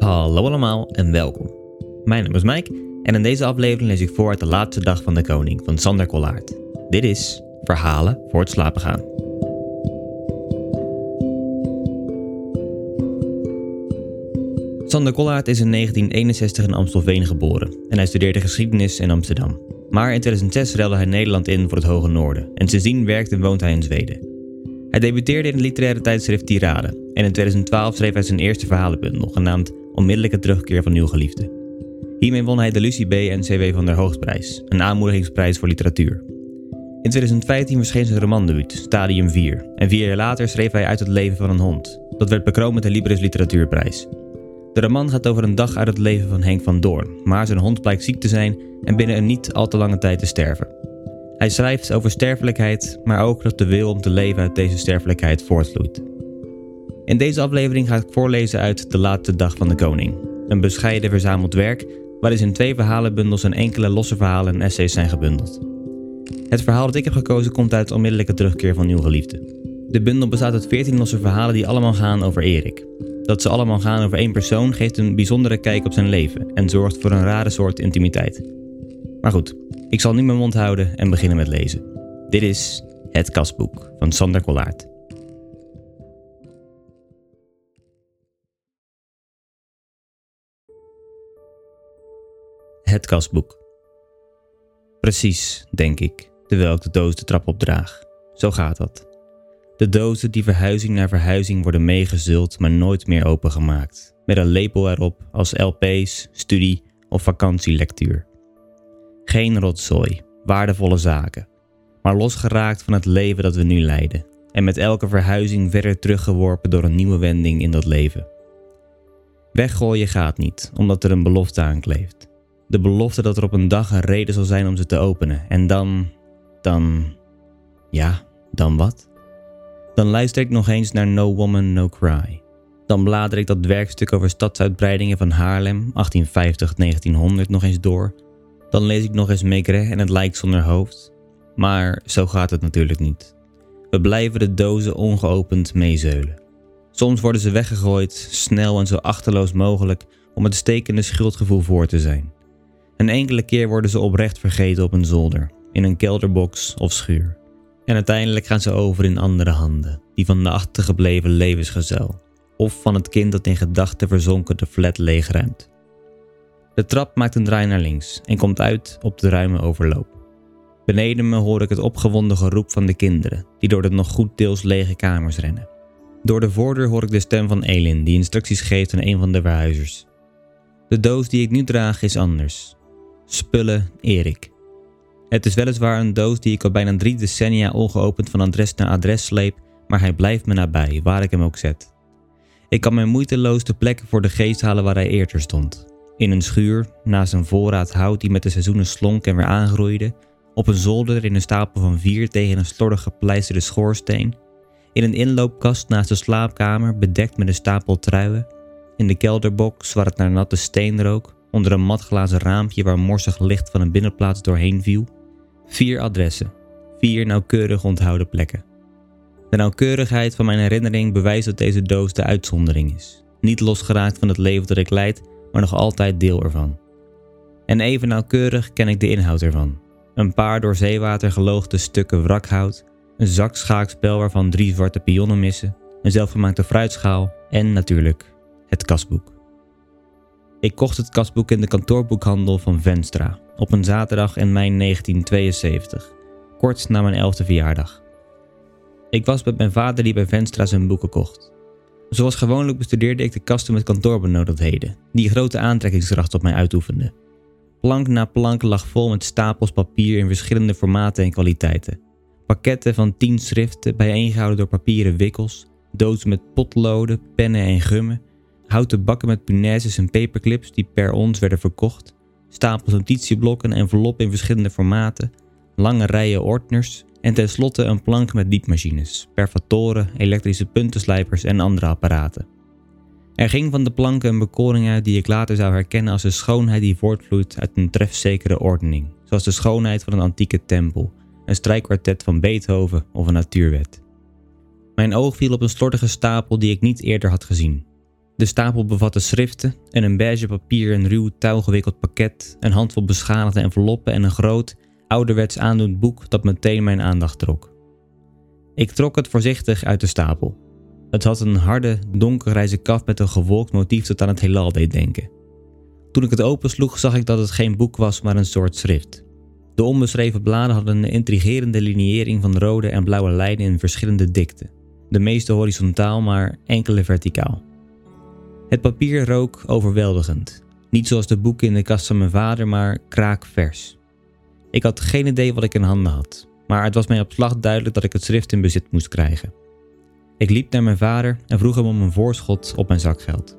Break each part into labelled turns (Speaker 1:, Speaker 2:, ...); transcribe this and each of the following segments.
Speaker 1: Hallo allemaal en welkom. Mijn naam is Mike en in deze aflevering lees ik voor uit de laatste dag van de koning van Sander Kollaert. Dit is Verhalen voor het slapen gaan. Sander Kollaert is in 1961 in Amstelveen geboren en hij studeerde geschiedenis in Amsterdam. Maar in 2006 ruilde hij Nederland in voor het Hoge Noorden en sindsdien werkt en woont hij in Zweden. Hij debuteerde in het literaire tijdschrift Tirade en in 2012 schreef hij zijn eerste verhalenbundel genaamd Onmiddellijke terugkeer van nieuw geliefde. Hiermee won hij de Lucie B. en C.W. van der Hoogstprijs, een aanmoedigingsprijs voor literatuur. In 2015 verscheen zijn romandebuut, Stadium 4, en vier jaar later schreef hij Uit het leven van een hond. Dat werd bekroond met de Libris Literatuurprijs. De roman gaat over een dag uit het leven van Henk van Doorn, maar zijn hond blijkt ziek te zijn en binnen een niet al te lange tijd te sterven. Hij schrijft over sterfelijkheid, maar ook dat de wil om te leven uit deze sterfelijkheid voortvloeit. In deze aflevering ga ik voorlezen uit De Laatste Dag van de Koning, een bescheiden verzameld werk waarin in twee verhalenbundels en enkele losse verhalen en essays zijn gebundeld. Het verhaal dat ik heb gekozen komt uit onmiddellijke terugkeer van nieuw geliefde. De bundel bestaat uit 14 losse verhalen die allemaal gaan over Erik. Dat ze allemaal gaan over één persoon geeft een bijzondere kijk op zijn leven en zorgt voor een rare soort intimiteit. Maar goed, ik zal nu mijn mond houden en beginnen met lezen. Dit is Het Kastboek van Sander Kollaert. Het kastboek. Precies, denk ik, terwijl ik de doos de trap opdraag. Zo gaat dat. De dozen die verhuizing naar verhuizing worden meegezult, maar nooit meer opengemaakt. Met een lepel erop als LP's, studie of vakantielectuur. Geen rotzooi, waardevolle zaken, maar losgeraakt van het leven dat we nu leiden. En met elke verhuizing verder teruggeworpen door een nieuwe wending in dat leven. Weggooien gaat niet, omdat er een belofte aan kleeft. De belofte dat er op een dag een reden zal zijn om ze te openen. En dan. dan. ja, dan wat? Dan luister ik nog eens naar No Woman, No Cry. Dan blader ik dat werkstuk over stadsuitbreidingen van Haarlem 1850-1900 nog eens door. Dan lees ik nog eens Maigret en het lijk zonder hoofd. Maar zo gaat het natuurlijk niet. We blijven de dozen ongeopend meezeulen. Soms worden ze weggegooid, snel en zo achterloos mogelijk om het stekende schuldgevoel voor te zijn. Een enkele keer worden ze oprecht vergeten op een zolder, in een kelderbox of schuur. En uiteindelijk gaan ze over in andere handen, die van de achtergebleven levensgezel, of van het kind dat in gedachten verzonken de flat leegruimt. De trap maakt een draai naar links en komt uit op de ruime overloop. Beneden me hoor ik het opgewonden geroep van de kinderen, die door de nog goed deels lege kamers rennen. Door de voordeur hoor ik de stem van Elin, die instructies geeft aan een van de verhuizers. De doos die ik nu draag is anders, Spullen Erik. Het is weliswaar een doos die ik al bijna drie decennia ongeopend van adres naar adres sleep, maar hij blijft me nabij, waar ik hem ook zet. Ik kan mij moeiteloos de plekken voor de geest halen waar hij eerder stond. In een schuur, naast een voorraad hout die met de seizoenen slonk en weer aangroeide, op een zolder in een stapel van vier tegen een slordig gepleisterde schoorsteen, in een inloopkast naast de slaapkamer bedekt met een stapel truien, in de kelderbox waar het naar natte steen rook, onder een matglazen raampje waar morsig licht van een binnenplaats doorheen viel. Vier adressen, vier nauwkeurig onthouden plekken. De nauwkeurigheid van mijn herinnering bewijst dat deze doos de uitzondering is. Niet losgeraakt van het leven dat ik leid, maar nog altijd deel ervan. En even nauwkeurig ken ik de inhoud ervan. Een paar door zeewater geloogde stukken wrakhout, een zak schaakspel waarvan drie zwarte pionnen missen, een zelfgemaakte fruitschaal en natuurlijk het kasboek. Ik kocht het kastboek in de kantoorboekhandel van Venstra op een zaterdag in mei 1972, kort na mijn elfde verjaardag. Ik was met mijn vader die bij Venstra zijn boeken kocht. Zoals gewoonlijk bestudeerde ik de kasten met kantoorbenodigdheden, die grote aantrekkingskracht op mij uitoefenden. Plank na plank lag vol met stapels papier in verschillende formaten en kwaliteiten. pakketten van tien schriften bijeengehouden door papieren wikkels, dozen met potloden, pennen en gummen, houten bakken met punaises en paperclips die per ons werden verkocht, stapels notitieblokken en enveloppen in verschillende formaten, lange rijen ordners en tenslotte een plank met diepmachines, perfotoren, elektrische puntenslijpers en andere apparaten. Er ging van de planken een bekoring uit die ik later zou herkennen als de schoonheid die voortvloeit uit een trefzekere ordening, zoals de schoonheid van een antieke tempel, een strijkkwartet van Beethoven of een natuurwet. Mijn oog viel op een slordige stapel die ik niet eerder had gezien. De stapel bevatte schriften en een beige papier en ruw touwgewikkeld pakket, een handvol beschadigde enveloppen en een groot, ouderwets aandoend boek dat meteen mijn aandacht trok. Ik trok het voorzichtig uit de stapel. Het had een harde, donkergrijze kaf met een gewolkt motief dat aan het heelal deed denken. Toen ik het opensloeg zag ik dat het geen boek was, maar een soort schrift. De onbeschreven bladen hadden een intrigerende liniering van rode en blauwe lijnen in verschillende dikte. De meeste horizontaal, maar enkele verticaal. Het papier rook overweldigend. Niet zoals de boeken in de kast van mijn vader, maar kraakvers. Ik had geen idee wat ik in handen had, maar het was mij op slag duidelijk dat ik het schrift in bezit moest krijgen. Ik liep naar mijn vader en vroeg hem om een voorschot op mijn zakgeld.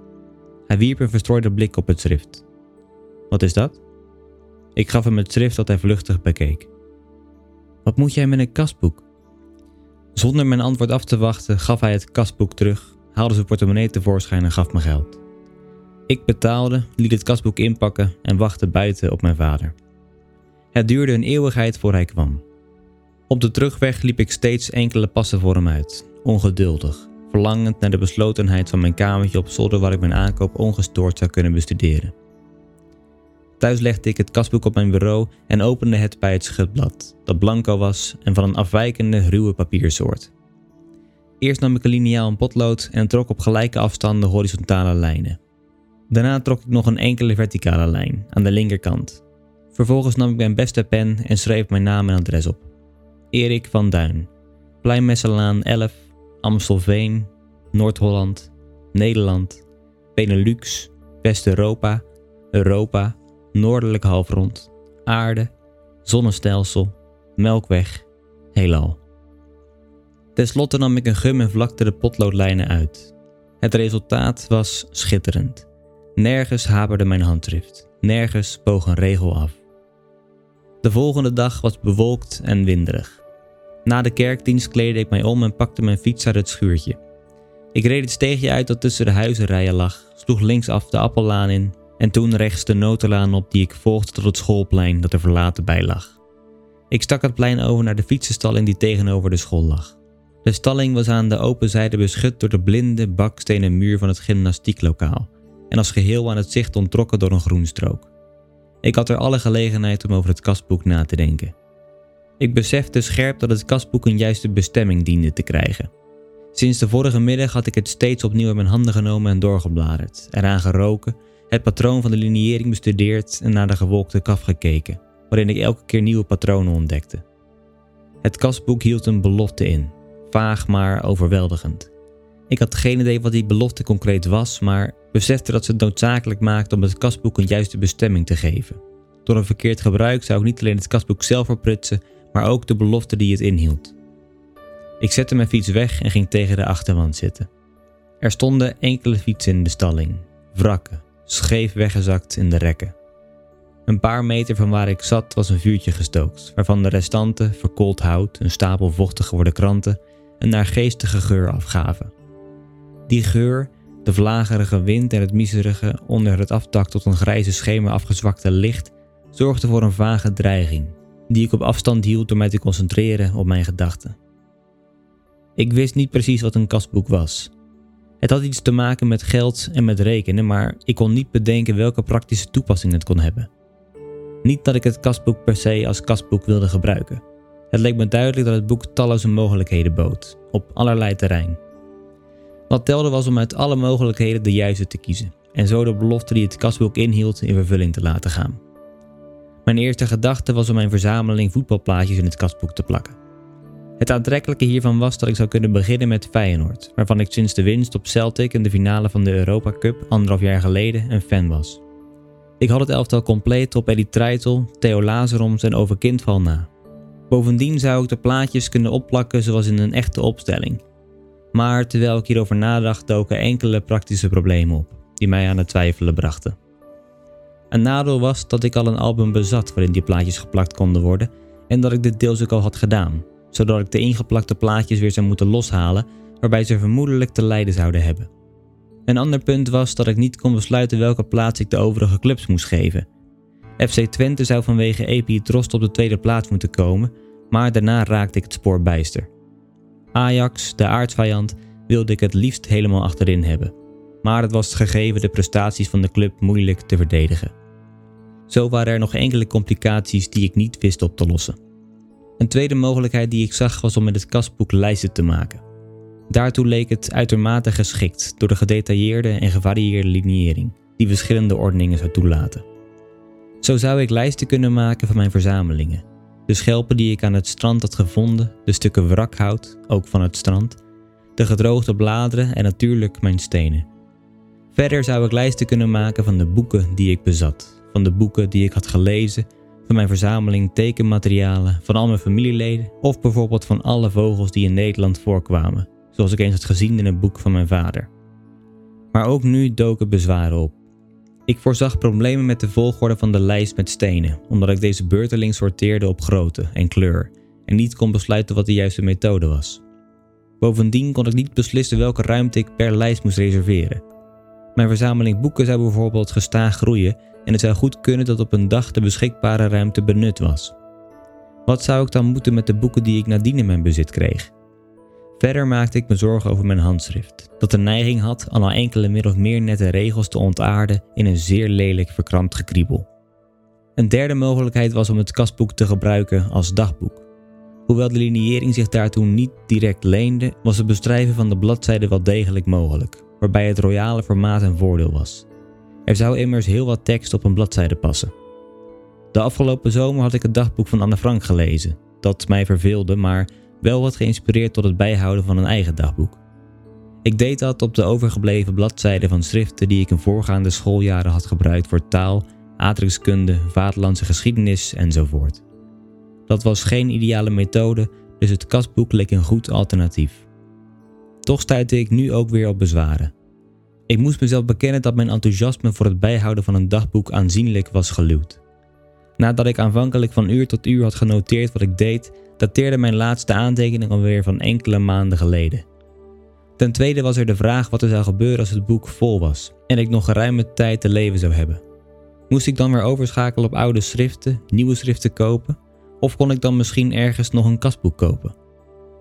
Speaker 1: Hij wierp een verstrooide blik op het schrift. Wat is dat? Ik gaf hem het schrift dat hij vluchtig bekeek. Wat moet jij met een kastboek? Zonder mijn antwoord af te wachten gaf hij het kastboek terug, haalde zijn portemonnee tevoorschijn en gaf me geld. Ik betaalde, liet het kastboek inpakken en wachtte buiten op mijn vader. Het duurde een eeuwigheid voor hij kwam. Op de terugweg liep ik steeds enkele passen voor hem uit, ongeduldig, verlangend naar de beslotenheid van mijn kamertje op zolder waar ik mijn aankoop ongestoord zou kunnen bestuderen. Thuis legde ik het kastboek op mijn bureau en opende het bij het schutblad, dat blanco was en van een afwijkende ruwe papiersoort. Eerst nam ik een liniaal en potlood en trok op gelijke afstanden horizontale lijnen. Daarna trok ik nog een enkele verticale lijn aan de linkerkant. Vervolgens nam ik mijn beste pen en schreef mijn naam en adres op. Erik van Duin, Pleinmesselaan 11, Amstelveen, Noord-Holland, Nederland, Benelux, West-Europa, Europa, Noordelijk halfrond, aarde, zonnestelsel, melkweg, heelal. Ten slotte nam ik een gum en vlakte de potloodlijnen uit. Het resultaat was schitterend. Nergens haperde mijn handschrift, nergens boog een regel af. De volgende dag was bewolkt en winderig. Na de kerkdienst kleedde ik mij om en pakte mijn fiets uit het schuurtje. Ik reed het steegje uit dat tussen de huizenrijen lag, sloeg linksaf de appellaan in en toen rechts de notenlaan op die ik volgde tot het schoolplein dat er verlaten bij lag. Ik stak het plein over naar de fietsenstalling die tegenover de school lag. De stalling was aan de open zijde beschut door de blinde bakstenen muur van het gymnastieklokaal en als geheel aan het zicht ontrokken door een groenstrook. Ik had er alle gelegenheid om over het kastboek na te denken. Ik besefte scherp dat het kastboek een juiste bestemming diende te krijgen. Sinds de vorige middag had ik het steeds opnieuw in mijn handen genomen en doorgebladerd, eraan geroken, het patroon van de liniering bestudeerd en naar de gewolkte kaf gekeken, waarin ik elke keer nieuwe patronen ontdekte. Het kastboek hield een belofte in, vaag maar overweldigend. Ik had geen idee wat die belofte concreet was, maar besefte dat ze het noodzakelijk maakte om het kastboek een juiste bestemming te geven. Door een verkeerd gebruik zou ik niet alleen het kastboek zelf verprutsen, maar ook de belofte die het inhield. Ik zette mijn fiets weg en ging tegen de achterwand zitten. Er stonden enkele fietsen in de stalling, wrakken, scheef weggezakt in de rekken. Een paar meter van waar ik zat was een vuurtje gestookt, waarvan de restanten, verkoold hout, een stapel vochtig geworden kranten, een naargeestige geur afgaven. Die geur, de vlagerige wind en het miserige onder het aftak tot een grijze schemer afgezwakte licht, zorgde voor een vage dreiging, die ik op afstand hield door mij te concentreren op mijn gedachten. Ik wist niet precies wat een kastboek was. Het had iets te maken met geld en met rekenen, maar ik kon niet bedenken welke praktische toepassing het kon hebben. Niet dat ik het kastboek per se als kastboek wilde gebruiken. Het leek me duidelijk dat het boek talloze mogelijkheden bood, op allerlei terrein. Wat telde was om uit alle mogelijkheden de juiste te kiezen en zo de belofte die het kastboek inhield in vervulling te laten gaan. Mijn eerste gedachte was om mijn verzameling voetbalplaatjes in het kastboek te plakken. Het aantrekkelijke hiervan was dat ik zou kunnen beginnen met Feyenoord, waarvan ik sinds de winst op Celtic in de finale van de Europa Cup anderhalf jaar geleden een fan was. Ik had het elftal compleet op Eddie Treitel, Theo Lazaroms en Over Kindval na. Bovendien zou ik de plaatjes kunnen opplakken zoals in een echte opstelling. Maar terwijl ik hierover nadacht, doken enkele praktische problemen op, die mij aan het twijfelen brachten. Een nadeel was dat ik al een album bezat waarin die plaatjes geplakt konden worden en dat ik dit deels ook al had gedaan, zodat ik de ingeplakte plaatjes weer zou moeten loshalen, waarbij ze vermoedelijk te lijden zouden hebben. Een ander punt was dat ik niet kon besluiten welke plaats ik de overige clubs moest geven. FC Twente zou vanwege Epi Trost op de tweede plaats moeten komen, maar daarna raakte ik het spoor bijster. Ajax, de aardsvijand, wilde ik het liefst helemaal achterin hebben. Maar het was gegeven de prestaties van de club moeilijk te verdedigen. Zo waren er nog enkele complicaties die ik niet wist op te lossen. Een tweede mogelijkheid die ik zag was om met het kastboek lijsten te maken. Daartoe leek het uitermate geschikt door de gedetailleerde en gevarieerde liniering die verschillende ordeningen zou toelaten. Zo zou ik lijsten kunnen maken van mijn verzamelingen. De schelpen die ik aan het strand had gevonden, de stukken wrakhout, ook van het strand, de gedroogde bladeren en natuurlijk mijn stenen. Verder zou ik lijsten kunnen maken van de boeken die ik bezat, van de boeken die ik had gelezen, van mijn verzameling tekenmaterialen, van al mijn familieleden of bijvoorbeeld van alle vogels die in Nederland voorkwamen, zoals ik eens had gezien in een boek van mijn vader. Maar ook nu doken bezwaren op. Ik voorzag problemen met de volgorde van de lijst met stenen, omdat ik deze beurteling sorteerde op grootte en kleur en niet kon besluiten wat de juiste methode was. Bovendien kon ik niet beslissen welke ruimte ik per lijst moest reserveren. Mijn verzameling boeken zou bijvoorbeeld gestaag groeien en het zou goed kunnen dat op een dag de beschikbare ruimte benut was. Wat zou ik dan moeten met de boeken die ik nadien in mijn bezit kreeg? Verder maakte ik me zorgen over mijn handschrift, dat de neiging had al enkele min of meer nette regels te ontaarden in een zeer lelijk verkrampt gekriebel. Een derde mogelijkheid was om het kastboek te gebruiken als dagboek. Hoewel de liniering zich daartoe niet direct leende, was het bestrijven van de bladzijden wel degelijk mogelijk, waarbij het royale formaat een voordeel was. Er zou immers heel wat tekst op een bladzijde passen. De afgelopen zomer had ik het dagboek van Anne Frank gelezen, dat mij verveelde, maar wel wat geïnspireerd tot het bijhouden van een eigen dagboek. Ik deed dat op de overgebleven bladzijden van schriften die ik in voorgaande schooljaren had gebruikt voor taal, aardrijkskunde, vaderlandse geschiedenis enzovoort. Dat was geen ideale methode, dus het kastboek leek een goed alternatief. Toch stuitte ik nu ook weer op bezwaren. Ik moest mezelf bekennen dat mijn enthousiasme voor het bijhouden van een dagboek aanzienlijk was geluwd. Nadat ik aanvankelijk van uur tot uur had genoteerd wat ik deed, dateerde mijn laatste aantekening alweer van enkele maanden geleden. Ten tweede was er de vraag wat er zou gebeuren als het boek vol was en ik nog geruime tijd te leven zou hebben. Moest ik dan weer overschakelen op oude schriften, nieuwe schriften kopen? Of kon ik dan misschien ergens nog een kastboek kopen?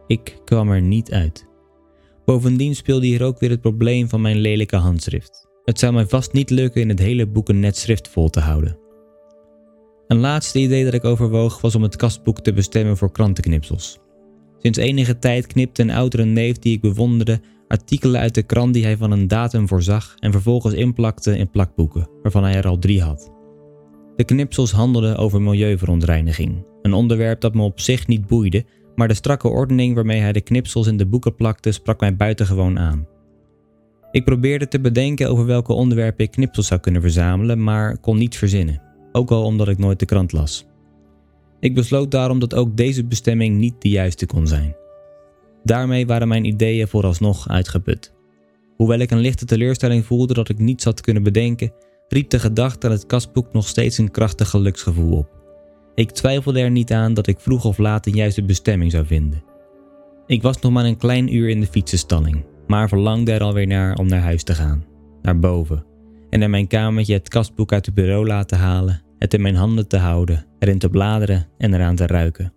Speaker 1: Ik kwam er niet uit. Bovendien speelde hier ook weer het probleem van mijn lelijke handschrift. Het zou mij vast niet lukken in het hele boek een net schrift vol te houden. Een laatste idee dat ik overwoog was om het kastboek te bestemmen voor krantenknipsels. Sinds enige tijd knipte een oudere neef die ik bewonderde artikelen uit de krant die hij van een datum voorzag en vervolgens inplakte in plakboeken, waarvan hij er al drie had. De knipsels handelden over milieuverontreiniging, een onderwerp dat me op zich niet boeide, maar de strakke ordening waarmee hij de knipsels in de boeken plakte sprak mij buitengewoon aan. Ik probeerde te bedenken over welke onderwerpen ik knipsels zou kunnen verzamelen, maar kon niet verzinnen ook al omdat ik nooit de krant las. Ik besloot daarom dat ook deze bestemming niet de juiste kon zijn. Daarmee waren mijn ideeën vooralsnog uitgeput. Hoewel ik een lichte teleurstelling voelde dat ik niets had kunnen bedenken, riep de gedachte aan het kastboek nog steeds een krachtig geluksgevoel op. Ik twijfelde er niet aan dat ik vroeg of laat een juiste bestemming zou vinden. Ik was nog maar een klein uur in de fietsenstalling, maar verlangde er alweer naar om naar huis te gaan, naar boven, en in mijn kamertje het kastboek uit het bureau laten halen, het in mijn handen te houden, erin te bladeren en eraan te ruiken.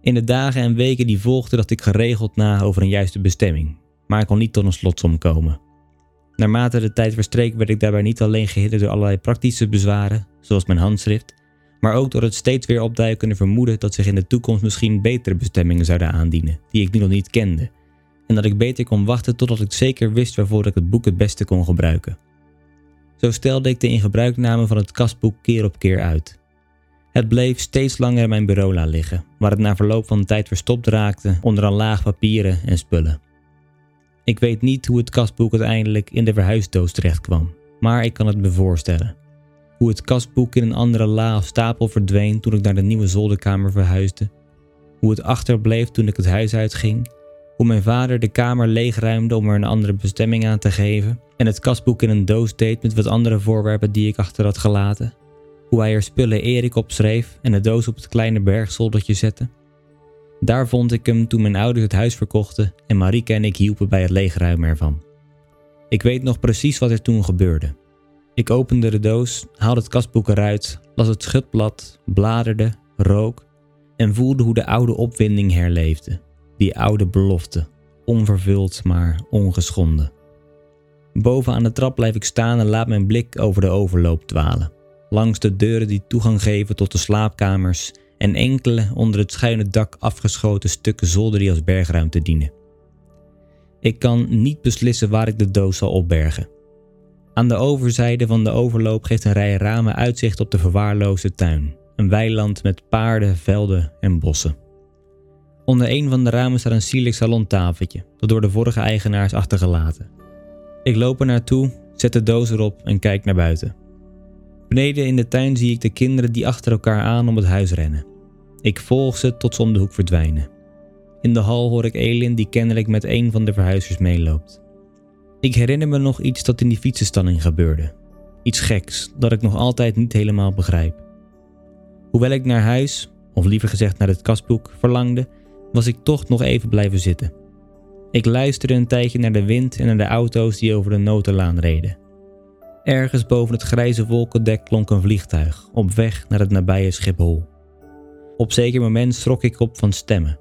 Speaker 1: In de dagen en weken die volgden dacht ik geregeld na over een juiste bestemming, maar ik kon niet tot een slotsom komen. Naarmate de tijd verstreek werd ik daarbij niet alleen gehinderd door allerlei praktische bezwaren, zoals mijn handschrift, maar ook door het steeds weer opduikende vermoeden dat zich in de toekomst misschien betere bestemmingen zouden aandienen, die ik nu nog niet kende, en dat ik beter kon wachten totdat ik zeker wist waarvoor ik het boek het beste kon gebruiken. Zo stelde ik de in gebruikname van het kastboek keer op keer uit. Het bleef steeds langer in mijn bureau liggen, waar het na verloop van de tijd verstopt raakte onder een laag papieren en spullen. Ik weet niet hoe het kastboek uiteindelijk in de verhuisdoos terecht kwam, maar ik kan het me voorstellen. Hoe het kastboek in een andere la of stapel verdween toen ik naar de nieuwe zolderkamer verhuisde, hoe het achterbleef toen ik het huis uitging, hoe mijn vader de kamer leegruimde om er een andere bestemming aan te geven en het kastboek in een doos deed met wat andere voorwerpen die ik achter had gelaten, hoe hij er spullen Erik opschreef en de doos op het kleine bergzoldertje zette. Daar vond ik hem toen mijn ouders het huis verkochten en Marike en ik hielpen bij het leegruimen ervan. Ik weet nog precies wat er toen gebeurde. Ik opende de doos, haalde het kastboek eruit, las het schutblad, bladerde, rook en voelde hoe de oude opwinding herleefde. Die oude belofte, onvervuld maar ongeschonden. Boven aan de trap blijf ik staan en laat mijn blik over de overloop dwalen. Langs de deuren die toegang geven tot de slaapkamers en enkele onder het schuine dak afgeschoten stukken zolder die als bergruimte dienen. Ik kan niet beslissen waar ik de doos zal opbergen. Aan de overzijde van de overloop geeft een rij ramen uitzicht op de verwaarloosde tuin, een weiland met paarden, velden en bossen. Onder een van de ramen staat een sierlijk salontafeltje, dat door de vorige eigenaar is achtergelaten. Ik loop er naartoe, zet de doos erop en kijk naar buiten. Beneden in de tuin zie ik de kinderen die achter elkaar aan om het huis rennen. Ik volg ze tot ze om de hoek verdwijnen. In de hal hoor ik Elin die kennelijk met een van de verhuizers meeloopt. Ik herinner me nog iets dat in die fietsenstalling gebeurde. Iets geks dat ik nog altijd niet helemaal begrijp. Hoewel ik naar huis, of liever gezegd naar het kastboek, verlangde, was ik toch nog even blijven zitten. Ik luisterde een tijdje naar de wind en naar de auto's die over de notenlaan reden. Ergens boven het grijze wolkendek klonk een vliegtuig, op weg naar het nabije Schiphol. Op zeker moment schrok ik op van stemmen.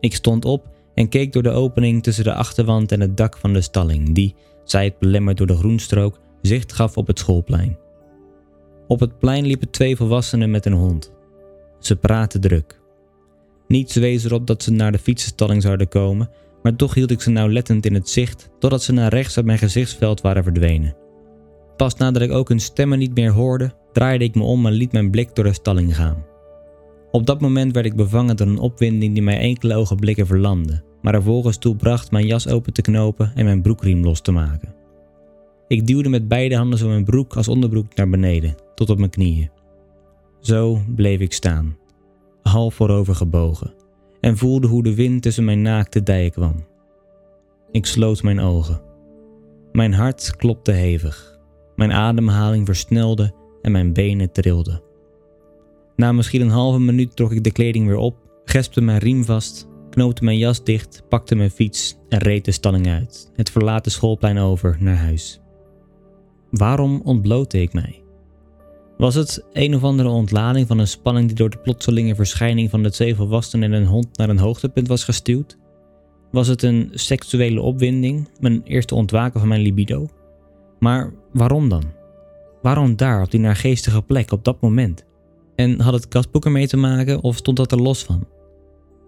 Speaker 1: Ik stond op en keek door de opening tussen de achterwand en het dak van de stalling, die, zij het belemmerd door de groenstrook, zicht gaf op het schoolplein. Op het plein liepen twee volwassenen met een hond. Ze praten druk. Niets wees erop dat ze naar de fietsenstalling zouden komen, maar toch hield ik ze nauwlettend in het zicht totdat ze naar rechts uit mijn gezichtsveld waren verdwenen. Pas nadat ik ook hun stemmen niet meer hoorde, draaide ik me om en liet mijn blik door de stalling gaan. Op dat moment werd ik bevangen door een opwinding die mij enkele ogenblikken verlamde, maar er volgens toe bracht mijn jas open te knopen en mijn broekriem los te maken. Ik duwde met beide handen zo mijn broek als onderbroek naar beneden, tot op mijn knieën. Zo bleef ik staan, half voorover gebogen, en voelde hoe de wind tussen mijn naakte dijen kwam. Ik sloot mijn ogen. Mijn hart klopte hevig, mijn ademhaling versnelde en mijn benen trilden. Na misschien een halve minuut trok ik de kleding weer op, gespte mijn riem vast, knoopte mijn jas dicht, pakte mijn fiets en reed de stalling uit, het verlaten schoolplein over naar huis. Waarom ontblootte ik mij? Was het een of andere ontlading van een spanning die door de plotselinge verschijning van de twee volwassenen en een hond naar een hoogtepunt was gestuurd? Was het een seksuele opwinding, mijn eerste ontwaken van mijn libido? Maar waarom dan? Waarom daar op die naargeestige plek op dat moment? En had het kastboek ermee te maken of stond dat er los van?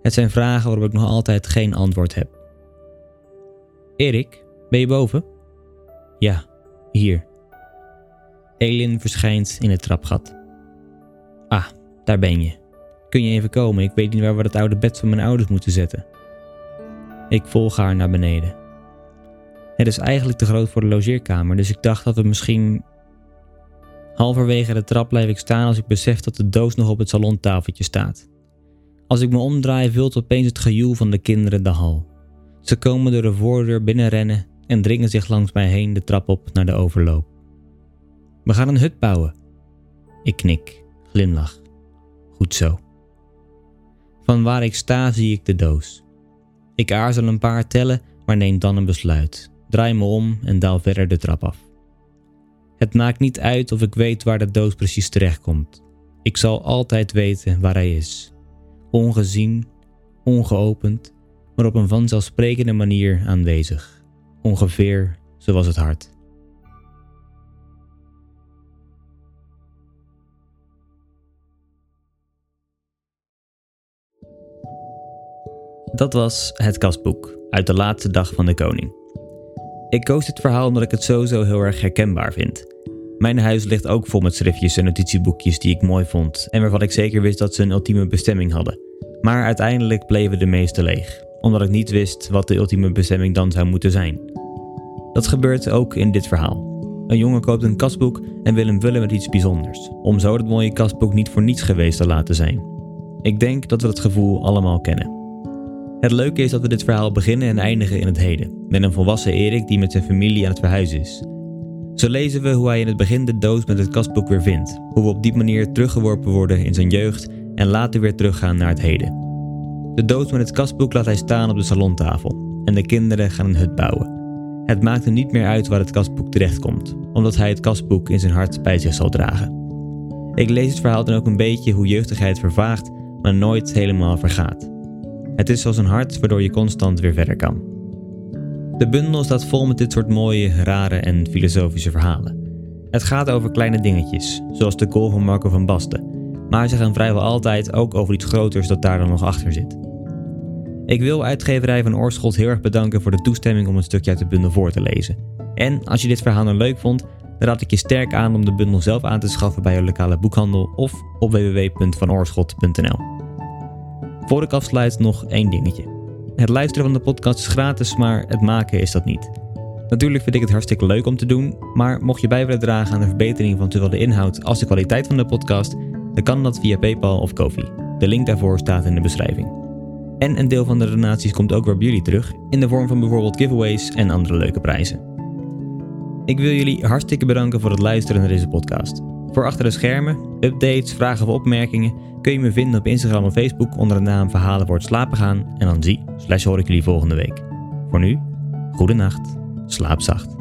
Speaker 1: Het zijn vragen waarop ik nog altijd geen antwoord heb. Erik, ben je boven? Ja, hier. Elin verschijnt in het trapgat. Ah, daar ben je. Kun je even komen? Ik weet niet waar we het oude bed van mijn ouders moeten zetten. Ik volg haar naar beneden. Het is eigenlijk te groot voor de logeerkamer, dus ik dacht dat we misschien Halverwege de trap blijf ik staan als ik besef dat de doos nog op het salontafeltje staat. Als ik me omdraai, vult opeens het gejoel van de kinderen de hal. Ze komen door de voordeur binnenrennen en dringen zich langs mij heen de trap op naar de overloop. We gaan een hut bouwen. Ik knik, glimlach. Goed zo. Van waar ik sta zie ik de doos. Ik aarzel een paar tellen, maar neem dan een besluit. Draai me om en daal verder de trap af. Het maakt niet uit of ik weet waar de doos precies terechtkomt. Ik zal altijd weten waar hij is. Ongezien, ongeopend, maar op een vanzelfsprekende manier aanwezig. Ongeveer zoals het hart. Dat was Het Kastboek uit de laatste dag van de koning. Ik koos dit verhaal omdat ik het sowieso heel erg herkenbaar vind. Mijn huis ligt ook vol met schriftjes en notitieboekjes die ik mooi vond en waarvan ik zeker wist dat ze een ultieme bestemming hadden. Maar uiteindelijk bleven de meeste leeg, omdat ik niet wist wat de ultieme bestemming dan zou moeten zijn. Dat gebeurt ook in dit verhaal. Een jongen koopt een kastboek en wil hem vullen met iets bijzonders, om zo dat mooie kastboek niet voor niets geweest te laten zijn. Ik denk dat we het gevoel allemaal kennen. Het leuke is dat we dit verhaal beginnen en eindigen in het heden, met een volwassen Erik die met zijn familie aan het verhuizen is. Zo lezen we hoe hij in het begin de doos met het kastboek weer vindt, hoe we op die manier teruggeworpen worden in zijn jeugd en later weer teruggaan naar het heden. De doos met het kastboek laat hij staan op de salontafel en de kinderen gaan een hut bouwen. Het maakt hem niet meer uit waar het kastboek terechtkomt, omdat hij het kastboek in zijn hart bij zich zal dragen. Ik lees het verhaal dan ook een beetje hoe jeugdigheid vervaagt, maar nooit helemaal vergaat. Het is zoals een hart waardoor je constant weer verder kan. De bundel staat vol met dit soort mooie, rare en filosofische verhalen. Het gaat over kleine dingetjes, zoals de kool van Marco van Basten, maar ze gaan vrijwel altijd ook over iets groters dat daar dan nog achter zit. Ik wil uitgeverij van Oorschot heel erg bedanken voor de toestemming om een stukje uit de bundel voor te lezen. En als je dit verhaal nou leuk vond, dan raad ik je sterk aan om de bundel zelf aan te schaffen bij je lokale boekhandel of op www.vanoorschot.nl. Voor ik afsluit nog één dingetje. Het luisteren van de podcast is gratis, maar het maken is dat niet. Natuurlijk vind ik het hartstikke leuk om te doen, maar mocht je bij willen dragen aan de verbetering van zowel de inhoud als de kwaliteit van de podcast, dan kan dat via PayPal of Kofi. De link daarvoor staat in de beschrijving. En een deel van de donaties komt ook weer bij jullie terug, in de vorm van bijvoorbeeld giveaways en andere leuke prijzen. Ik wil jullie hartstikke bedanken voor het luisteren naar deze podcast. Voor achter de schermen, updates, vragen of opmerkingen kun je me vinden op Instagram en Facebook onder de naam Verhalen het slapen gaan en dan zie slash hoor ik jullie volgende week. Voor nu, goede nacht, slaap zacht.